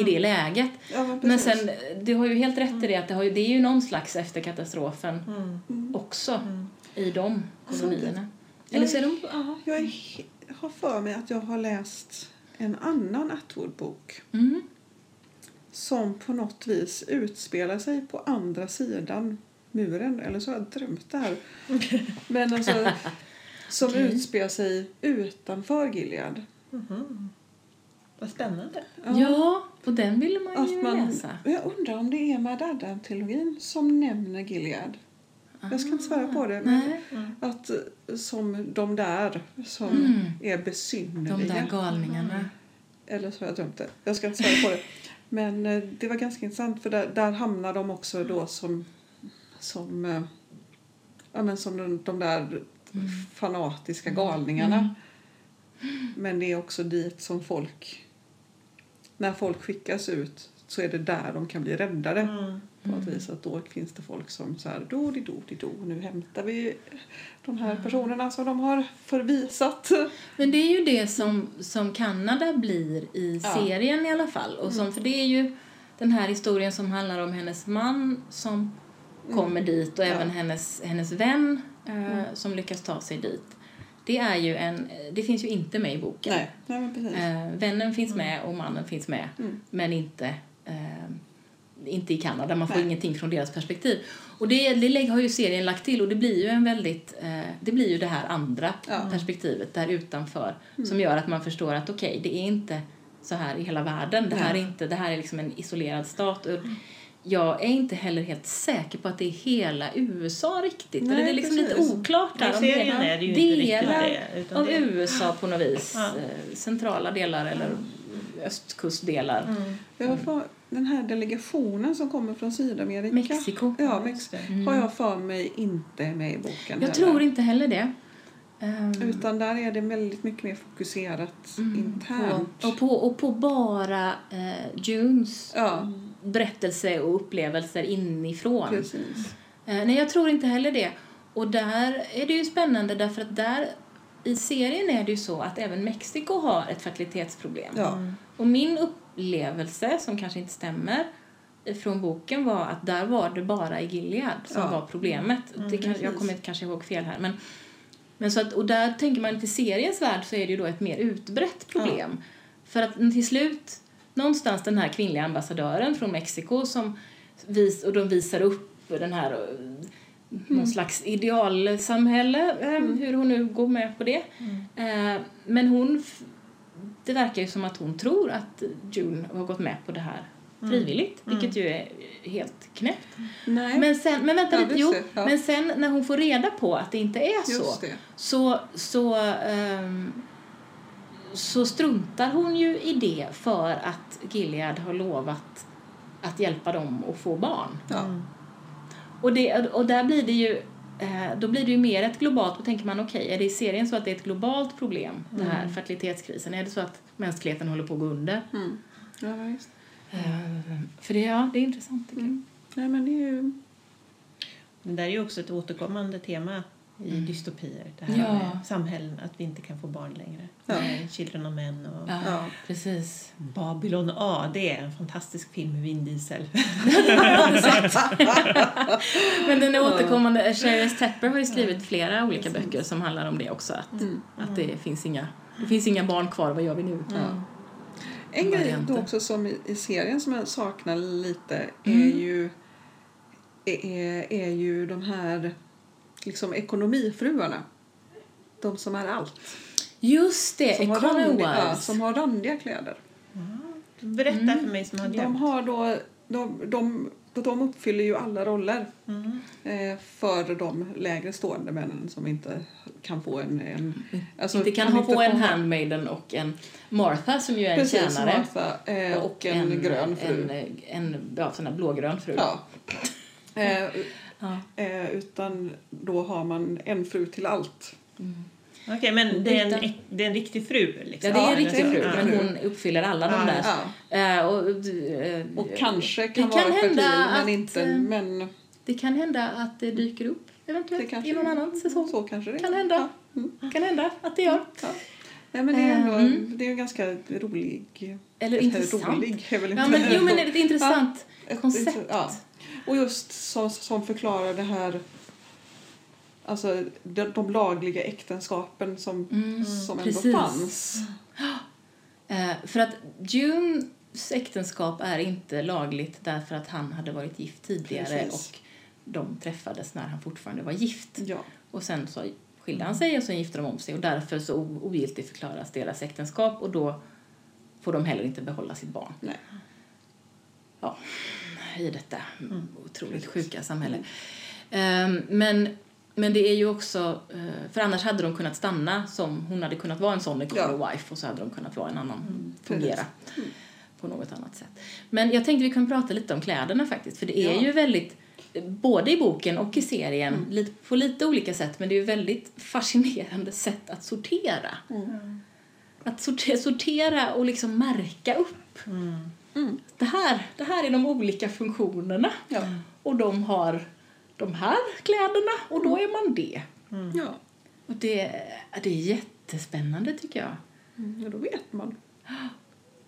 i det läget. Ja, men Men sen, du har ju helt rätt i det att det, har ju, det är ju någon slags efter katastrofen Mm. också Mm. i de kolonierna. Eller så är de, ja. Jag är, har för mig att jag har läst en annan Atwood-bok Mm. som på något vis utspelar sig på andra sidan muren. Eller så har jag drömt det här. Men alltså, som Okej. utspelar sig utanför Gilead. Mhm. Vad spännande. Ja, och den ville man ju man, läsa. jag undrar om det är Madadda-trilogin som nämner Gilead. Jag ska inte svära på det, men Nej. Mm. att som de där som Mm. är De besynnerliga. där galningarna. Eller så har jag drömt det. Jag ska inte svära på det. Men eh, det var ganska intressant för där, där hamnar de också då som, som, eh, ja, men som de, de där fanatiska galningarna. Men det är också dit som folk, när folk skickas ut så är det där de kan bli räddade. Mm. På något vis att då finns det folk som så här do di do di do nu hämtar vi de här personerna som de har förvisat. Men det är ju det som, som Kanada blir i Ja. serien i alla fall. Och som, För det är ju den här historien som handlar om hennes man som kommer dit och Ja. även hennes, hennes vän eh, som lyckas ta sig dit. Det, är ju en, det finns ju inte med i boken. Nej, nej precis. Eh, vännen finns med och mannen finns med, Mm. men inte, eh, inte i Kanada. Man får Nej. ingenting från deras perspektiv. Och det, det har ju serien lagt till och det blir ju en väldigt, eh, det blir ju det här andra Ja. perspektivet där utanför som gör att man förstår att okej, det är inte så här i hela världen. Det här är inte, det här är liksom en isolerad stat. Och jag är inte heller helt säker på att det är hela USA riktigt. Nej, Eller det är liksom lite oklart där. Om det är det ju delar det, utan av det- USA på något vis. Ja. Eh, Centrala delar eller östkustdelar. Mm. Jag har för, den här delegationen som kommer från Sydamerika. Mexiko. Ja, Just Mex- det. har jag för mig inte med i boken Jag heller. tror inte heller det. Ehm, Utan där är det väldigt mycket mer fokuserat Mm, internt. på, och, på, och på bara eh, Junes Ja, berättelse och upplevelser inifrån. precis. Eh, nej, jag tror inte heller det. Och där är det ju spännande därför att där i serien är det ju så att även Mexiko har ett fertilitetsproblem. Ja. Och min upplevelse, som kanske inte stämmer, från boken var att där var det bara i Gilead som Ja. var problemet. Mm, det kan, jag precis. kommer kanske ihåg fel här. Men, men så att, och där tänker man till seriens värld så är det ju då ett mer utbrett problem. För att till slut, någonstans den här kvinnliga ambassadören från Mexiko som vis, och de visar upp den här eh, någon slags idealsamhälle, eh, hur hon nu går med på det. Eh, men hon, det verkar ju som att hon tror att June har gått med på det här frivilligt, vilket ju är helt knäppt. Men sen, men vänta Ja, lite, jo, ja. men sen när hon får reda på att det inte är så, just det. så, så, ehm, så struntar hon ju i det för att Gilead har lovat att hjälpa dem att få barn. Ja. Mm. Och, det, och där blir det ju eh, då blir det ju mer ett globalt, då tänker man okej, är det i serien så att det är ett globalt problem, den här fertilitetskrisen? Är det så att mänskligheten håller på att gå under? Mm. Ja, visst. Eh, för det, ja, det är intressant tycker jag. Mm. Nej, men det är ju... Det är ju också ett återkommande tema i dystopier. Det här Ja. med samhällen, att vi inte kan få barn längre. Ja. Med Children of Men och Ja, Ja. precis. Babylon AD, en fantastisk film med Vin Diesel. Men den är återkommande, Sherry Tepper har ju skrivit flera olika böcker som handlar om det också, att, Mm. att det finns inga det finns inga barn kvar, vad gör vi nu? Ja. En grej då också som i, i serien som jag saknar lite är Mm. ju är, är ju de här liksom ekonomifruarna. De som är allt. Just det, Som har, Economy randiga, ja, som har randiga kläder. Berätta Mm. för mig som har De glömt. har då de, de, de uppfyller ju alla roller Mm. eh, för de lägre stående männen som inte kan få en... en alltså, inte kan ha inte på en få- handmaiden och en Martha som ju är en Precis, tjänare. Martha, eh, och, en, grön fru. En, en ja, sån här blågrön fru. Ja. Eh, Ja. eh, utan då har man en fru till allt. Okej, men det är, en, det är en riktig fru? Liksom. Ja, det är en Ja, riktig fru, en men hon uppfyller alla de Ja, där. Ja. Eh, och, eh, Och kanske kan det vara kan fertil men att, inte... eh, Men Det kan hända att det dyker upp det eventuellt kanske i någon annan säsong. Så kanske det. Kan hända. Ja. Mm. kan hända att det gör. Ja. Nej, men det är ändå Mm. det är en ganska rolig... Eller intressant. Rolig är väl inte Ja, men, jo, men det är ett intressant Ett- koncept. Ja. Och just som, som förklarar det här... Alltså de, de lagliga äktenskapen som, Mm, som ändå precis. fanns. Eh, för att Junes äktenskap är inte lagligt därför att han hade varit gift tidigare Precis. och de träffades när han fortfarande var gift. Ja. Och sen så skilde han sig och sen gifte de om sig och därför så ogiltigt förklaras deras äktenskap och då får de heller inte behålla sitt barn. Nej. Ja, i detta otroligt Precis. sjuka samhälle. Ehm, men, men det är ju också, eh, för annars hade de kunnat stanna som, hon hade kunnat vara en sån economy wife och så hade de kunnat vara en annan, fungera Mm. på något annat sätt. Men jag tänkte vi kan prata lite om kläderna faktiskt, för det är Ja. ju väldigt både i boken och i serien, Mm. lite, på lite olika sätt, men det är ju väldigt fascinerande sätt att sortera. Mm. Att sortera, sortera och liksom märka upp. Mm. Mm. Det här, det här är de olika funktionerna. Ja. Och de har de här kläderna och då är man det. Ja. Och det, det är jättespännande tycker jag. Mm, ja, då vet man.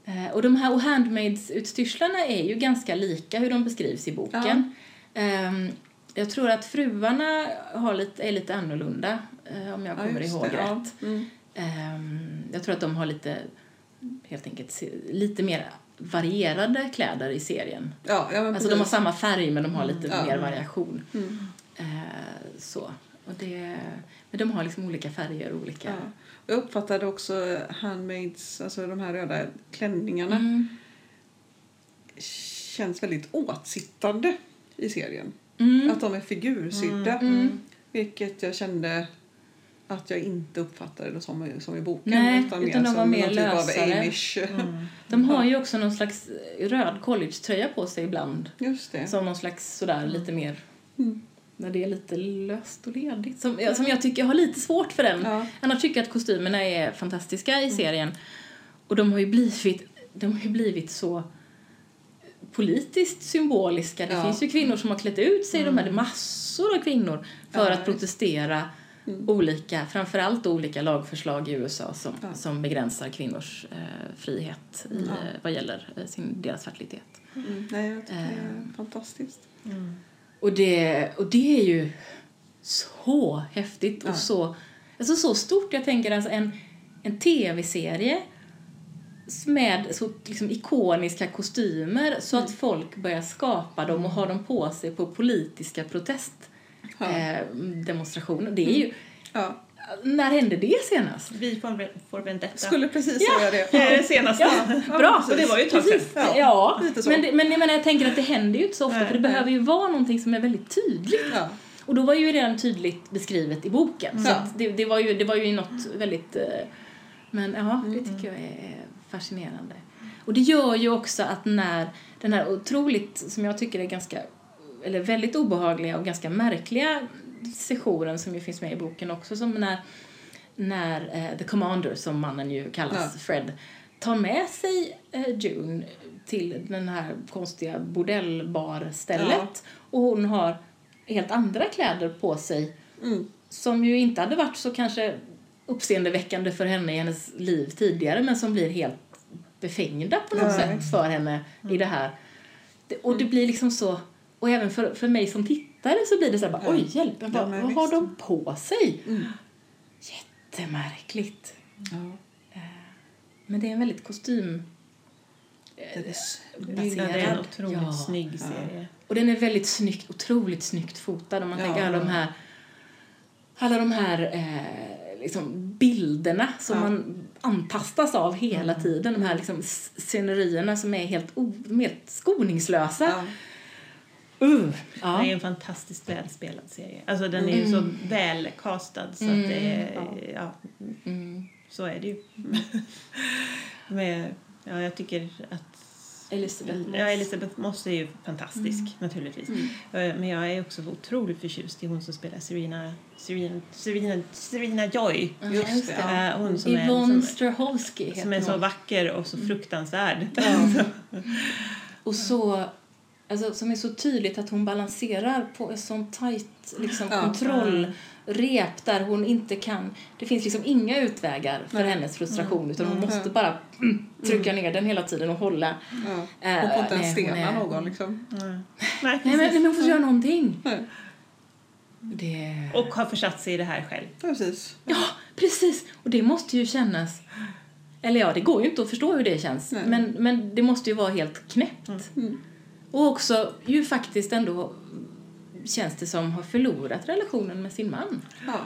Eh, och de här handmaids-utstyrslarna är ju ganska lika hur de beskrivs i boken. Ehm, jag tror att fruarna har lite, är lite annorlunda eh, om jag Ja, kommer ihåg det, ja. rätt. Mm. Ehm, jag tror att de har lite, helt enkelt, lite mer varierade kläder i serien. Ja, ja, men Alltså de har samma färg men de har lite Ja. mer variation. Mm. Eh, så. Och det, men de har liksom olika färger och olika... Ja. Jag uppfattade också handmaids, alltså de här röda klänningarna, Mm. känns väldigt åtsittande i serien. Mm. Att de är figursydda. Mm. Vilket jag kände att jag inte uppfattade det som, som i boken. Nej, utan de var som mer någon typ av lösare. Amish. De har ju också någon slags röd collegetröja på sig ibland. Just det. Som någon slags sådär lite mer Mm. när det är lite löst och ledigt. Som, som jag tycker jag har lite svårt för den. Ja. Annars tycker jag att kostymerna är fantastiska i serien. Och de har ju blivit, de har ju blivit så politiskt symboliska. Det Ja. finns ju kvinnor som har klätt ut sig, de hade massor av kvinnor för Ja, att visst. Protestera olika, framförallt olika lagförslag i USA som, Ja. som begränsar kvinnors eh, frihet i, Ja. eh, vad gäller eh, sin, deras fertilitet. Mm. Nej, jag tycker det är Eh. fantastiskt. Och det, och det är ju så häftigt Ja. och så, alltså så stort. Jag tänker alltså en, en tv-serie med så liksom ikoniska kostymer så Mm. att folk börjar skapa dem och ha dem på sig på politiska Ja. Mm. protestdemonstrationer. Det är ju, Ja. när hände det senast? Vi får, får Vendetta. Skulle precis Ja. säga det. Det är det senaste. Ja, bra. Och det var ju ett tag sedan. Precis. Ja, Ja, så. men, det, men jag, menar, jag tänker att det händer ju inte så ofta Nej, för det nej. behöver ju vara någonting som är väldigt tydligt. Ja. Och då var ju redan tydligt beskrivet i boken. Så Ja. att det, det, var ju, det var ju något väldigt... eh, Men ja, det tycker jag är fascinerande. Och det gör ju också att när den här otroligt, som jag tycker är ganska, eller väldigt obehagliga och ganska märkliga sessionen som ju finns med i boken också, som när, när eh, The Commander, som mannen ju kallas, Ja. Fred, tar med sig eh, June till den här konstiga bordellbarstället och hon har helt andra kläder på sig Mm. som ju inte hade varit så kanske uppseendeväckande för henne i hennes liv tidigare men som blir helt befängda på något Ja, sätt för henne i det här. Det, och det blir liksom så, och även för, för mig som tittare så blir det så här bara, oj hjälp, vad, Ja, vad har de på sig? Mm. Jättemärkligt. Ja. Men det är en väldigt kostym... Det är s- Ja, det är en otroligt Ja. snygg serie. Och den är väldigt snyggt, otroligt snyggt fotad. Om man Ja. tänker alla de här, alla de här eh, liksom bilderna som Ja. man antastas av hela tiden. De här liksom scenerierna som är helt, o, är helt skoningslösa. Ja. Uh, Det ja. är en fantastiskt välspelad serie. Alltså den är ju så väl castad så att det är, ja, Mm. så är det ju. Men, ja, jag tycker att Elisabeth Moss. Ja, Elisabeth Moss är ju fantastisk naturligtvis. Eh, Men jag är också otroligt förtjust i hon som spelar Serena, Serena, Serena, Serena Joy. Ja, Just just det, det. ja. Eh, Hon som är, Yvonne som, Strahovski heter som är så vacker och så fruktansvärd. Och så, alltså, som är så tydligt att hon balanserar på ett sånt tajt liksom, Ja. kontrollrep där hon inte kan... Det finns liksom inga utvägar för Nej. hennes frustration utan hon Mm. måste bara mm, trycka ner den hela tiden och hålla. Ja. Äh, Hon får inte ens stena är- någon liksom. Nej, Nej, men, men hon får göra någonting. Nej. Det... Och har försatt sig i det här själv. Precis. Ja, precis! Och det måste ju kännas... Eller ja, det går ju inte att förstå hur det känns. Nej. Men, men det måste ju vara helt knäppt. Mm. Och också ju faktiskt ändå känns det som har förlorat relationen med sin man. Ja.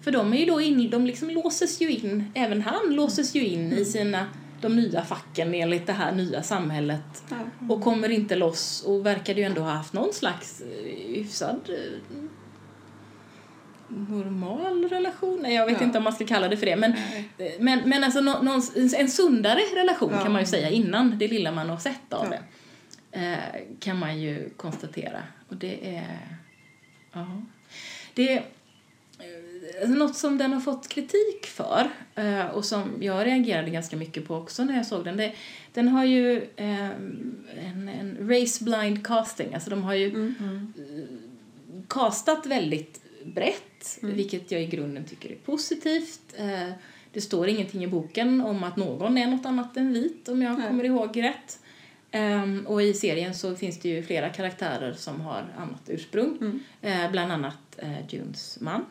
För de är ju då in, de liksom låses ju in, även han låses ju in i sina, de nya facken enligt det här nya samhället. Ja. Och kommer inte loss och verkade ju ändå ha haft någon slags eh, hyfsad eh, normal relation. Jag vet Ja. inte om man ska kalla det för det. Men, Nej. eh, men, men alltså någon, en sundare relation Ja. kan man ju säga innan det lilla man har sett av Ja. det. Eh, kan man ju konstatera. Och det är... Ja. Det är eh, något som den har fått kritik för eh, och som jag reagerade ganska mycket på också när jag såg den. Det, den har ju en, en race blind casting. Alltså de har ju Mm. castat väldigt brett, Mm. vilket jag i grunden tycker är positivt. Det står ingenting i boken om att någon är något annat än vit, om jag Nej. kommer ihåg rätt. Ehm, och i serien så finns det ju flera karaktärer som har annat ursprung. Mm. Eh, bland annat eh, Junes man.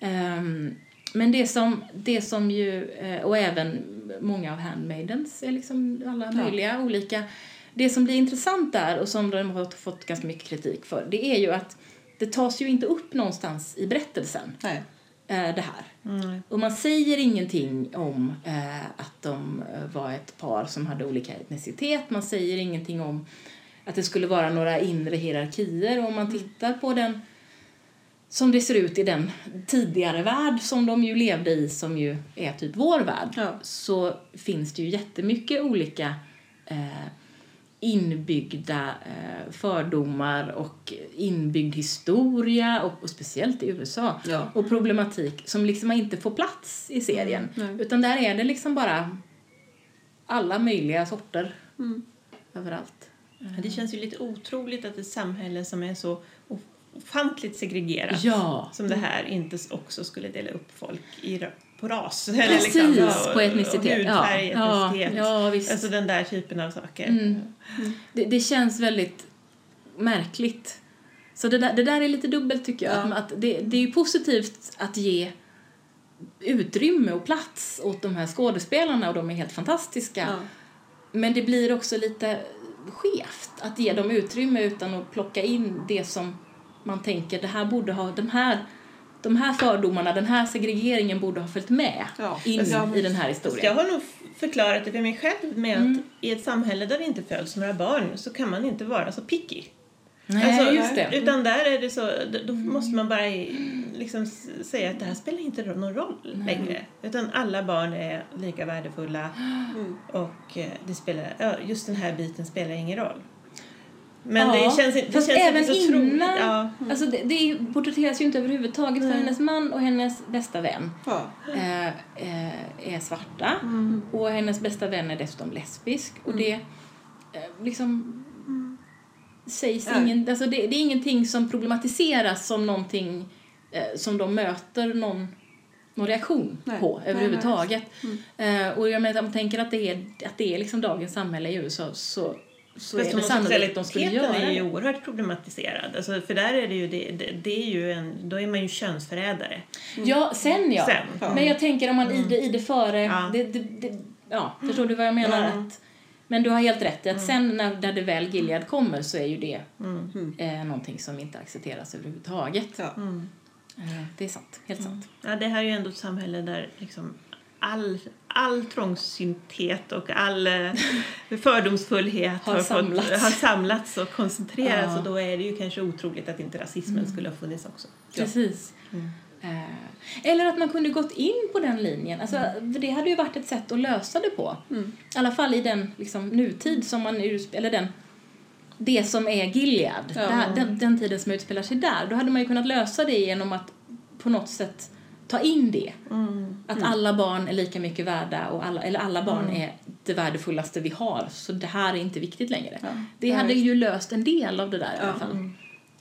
Ehm, men det som, det som ju, eh, och även många av handmaidens är liksom alla Ja. möjliga olika. Det som blir intressant där och som de har fått ganska mycket kritik för, det är ju att det tas ju inte upp någonstans i berättelsen, Nej. Eh, det här. Mm. Och man säger ingenting om eh, att de eh, var ett par som hade olika etnicitet. Man säger ingenting om att det skulle vara några inre hierarkier. Och om man tittar på den som det ser ut i den tidigare värld som de ju levde i, som ju är typ vår värld, Ja. så finns det ju jättemycket olika eh, inbyggda eh, fördomar och inbyggd historia, och, och speciellt i USA, Ja. och problematik som liksom inte får plats i serien. Mm. Utan där är det liksom bara alla möjliga sorter Mm. överallt. Det känns ju lite otroligt att ett samhälle som är så of- ofantligt segregerat Ja. som det här inte också skulle dela upp folk i, på ras. Precis, ja, på etnicitet. Och hudfärg, ja. etnicitet. Ja, ja. Alltså den där typen av saker. Mm. Det, det känns väldigt märkligt. Så det där, det där är lite dubbelt tycker jag. Ja. Att, det, det är ju positivt att ge utrymme och plats åt de här skådespelarna och de är helt fantastiska. Men det blir också lite skevt att ge dem utrymme utan att plocka in det som man tänker, det här borde ha, de här, de här fördomarna, den här segregeringen borde ha följt med Ja. in Ja. i den här historien. jag har nog förklarat det för mig själv med Mm. att i ett samhälle där det inte föds några barn så kan man inte vara så picky. Nej, Alltså, just det. Utan där är det så, då måste man bara liksom säga att det här spelar inte någon roll längre. Utan alla barn är lika värdefulla Mm. och eh, det spelar, just den här biten spelar ingen roll. Men Ja, det känns, inte- det fast känns även inte så troligt. innan- Ja. Alltså det, det porträtteras ju inte överhuvudtaget för hennes man och hennes bästa vän Ja. eh, eh, är svarta och hennes bästa vän är dessutom lesbisk och det eh, liksom sägs Nej. ingen, alltså det, det är ingenting som problematiseras som någonting eh, som de möter någon, någon reaktion Nej. på Nej, överhuvudtaget. Eh, och jag menar, om man tänker att det är, att det är liksom dagens samhälle i USA så, så Fast är det sannolikt de skulle göra är ju oerhört problematiserad. Alltså, för där är det ju, det, det, det är ju en, då är man ju könsförrädare. Ja, sen ja. Sen. Ja. Men jag tänker om man i det, i det före, Ja. det, det, det, ja, förstår du vad jag menar? Ja. Att, men du har helt rätt i att sen när, när det väl Gilead kommer så är ju det Mm. eh, någonting som inte accepteras överhuvudtaget. Ja. Mm. Eh, det är sant, helt sant. Ja, det här är ju ändå ett samhälle där liksom all, all trångsynthet och all eh, fördomsfullhet Har samlats. Fått, har samlats och koncentrerats Ja. och då är det ju kanske otroligt att inte rasismen skulle ha funnits också. Precis. Mm. Eh, eller att man kunde gått in på den linjen. Alltså, för det hade ju varit ett sätt att lösa det på. Mm. I alla fall i den liksom, nutid som man eller den det som är Gilead, Ja. här, den, den tiden som utspelar sig där, då hade man ju kunnat lösa det genom att på något sätt ta in det. Mm. Att alla barn är lika mycket värda och alla, eller alla barn är det värdefullaste vi har, så det här är inte viktigt längre. Ja. Det hade ju löst en del av det där i alla fall.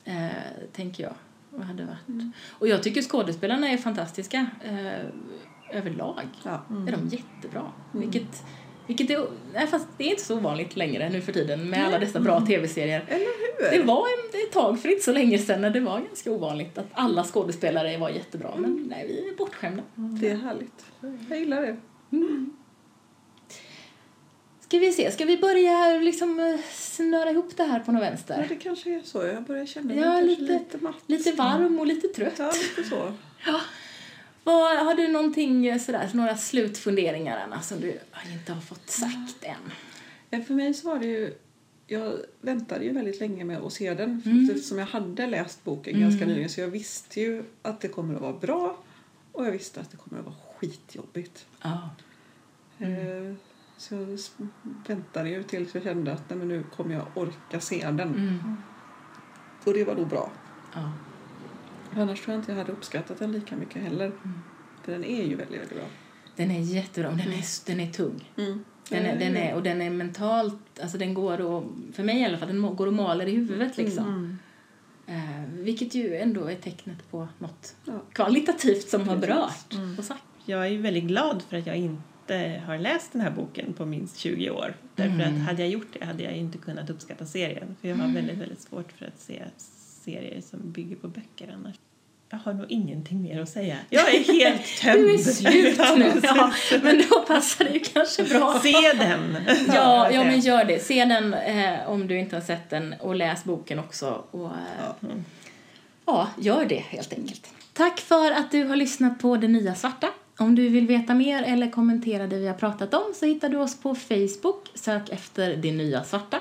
Eh, tänker jag. Och, hade varit. och jag tycker skådespelarna är fantastiska eh, överlag. Ja. Är de jättebra. Vilket, vilket är, nej, fast det är inte så ovanligt längre nu för tiden med alla dessa bra tv-serier. Eller hur? Det var en, ett tag för inte så länge sedan när det var ganska ovanligt att alla skådespelare var jättebra. Men nej, vi är bortskämda. Det är härligt. Jag gillar det. Ska vi se, ska vi börja liksom eh, snöra ihop det här på något Ja, vänster? det kanske är så. Jag börjar känna mig Ja, lite- lite matt. Lite varm och lite trött. Ja, lite så. Vad, har du någonting eh, sådär, några slutfunderingar Anna, som du inte har fått sagt än? För mig så var det ju... Jag väntade ju väldigt länge med att se den Mm. eftersom jag hade läst boken Mm. ganska nyligen så jag visste ju att det kommer att vara bra och jag visste att det kommer att vara skitjobbigt. Eh, Så jag väntade ju tills jag kände att nej, men nu kommer jag orka se den. Mm. Och det var nog bra. ja. Annars tror jag inte jag hade uppskattat den lika mycket heller. Mm. För den är ju väldigt, väldigt bra. Den är jättebra, den är, den är tung. Mm. Den är, den är, och den är mentalt, alltså den går och, för mig i alla fall, den går och maler i huvudet liksom. Mm. Eh, vilket ju ändå är tecknet på något Ja. kvalitativt som har berört Mm. och sagt. Jag är ju väldigt glad för att jag inte har läst den här boken på minst 20 år. Därför Mm. att hade jag gjort det hade jag inte kunnat uppskatta serien. För jag har väldigt, väldigt svårt för att se serier som bygger på böcker annars. Jag har nog ingenting mer att säga. Jag är helt tömd. Du är slut nu, ja, men då passar det ju kanske bra. Se den! Ja, ja, men gör det. Se den eh, om du inte har sett den och läs boken också. Och, eh, ja. gör det helt enkelt. Tack för att du har lyssnat på Det Nya Svarta. Om du vill veta mer eller kommentera det vi har pratat om så hittar du oss på Facebook. Sök efter Det Nya Svarta.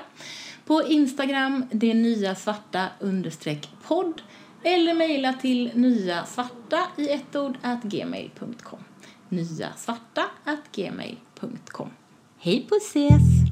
På Instagram, det nya svarta understreck podd eller mejla till nyasvarta i ett ord at gmail.com. Nyasvarta at gmail.com. Hej på ses!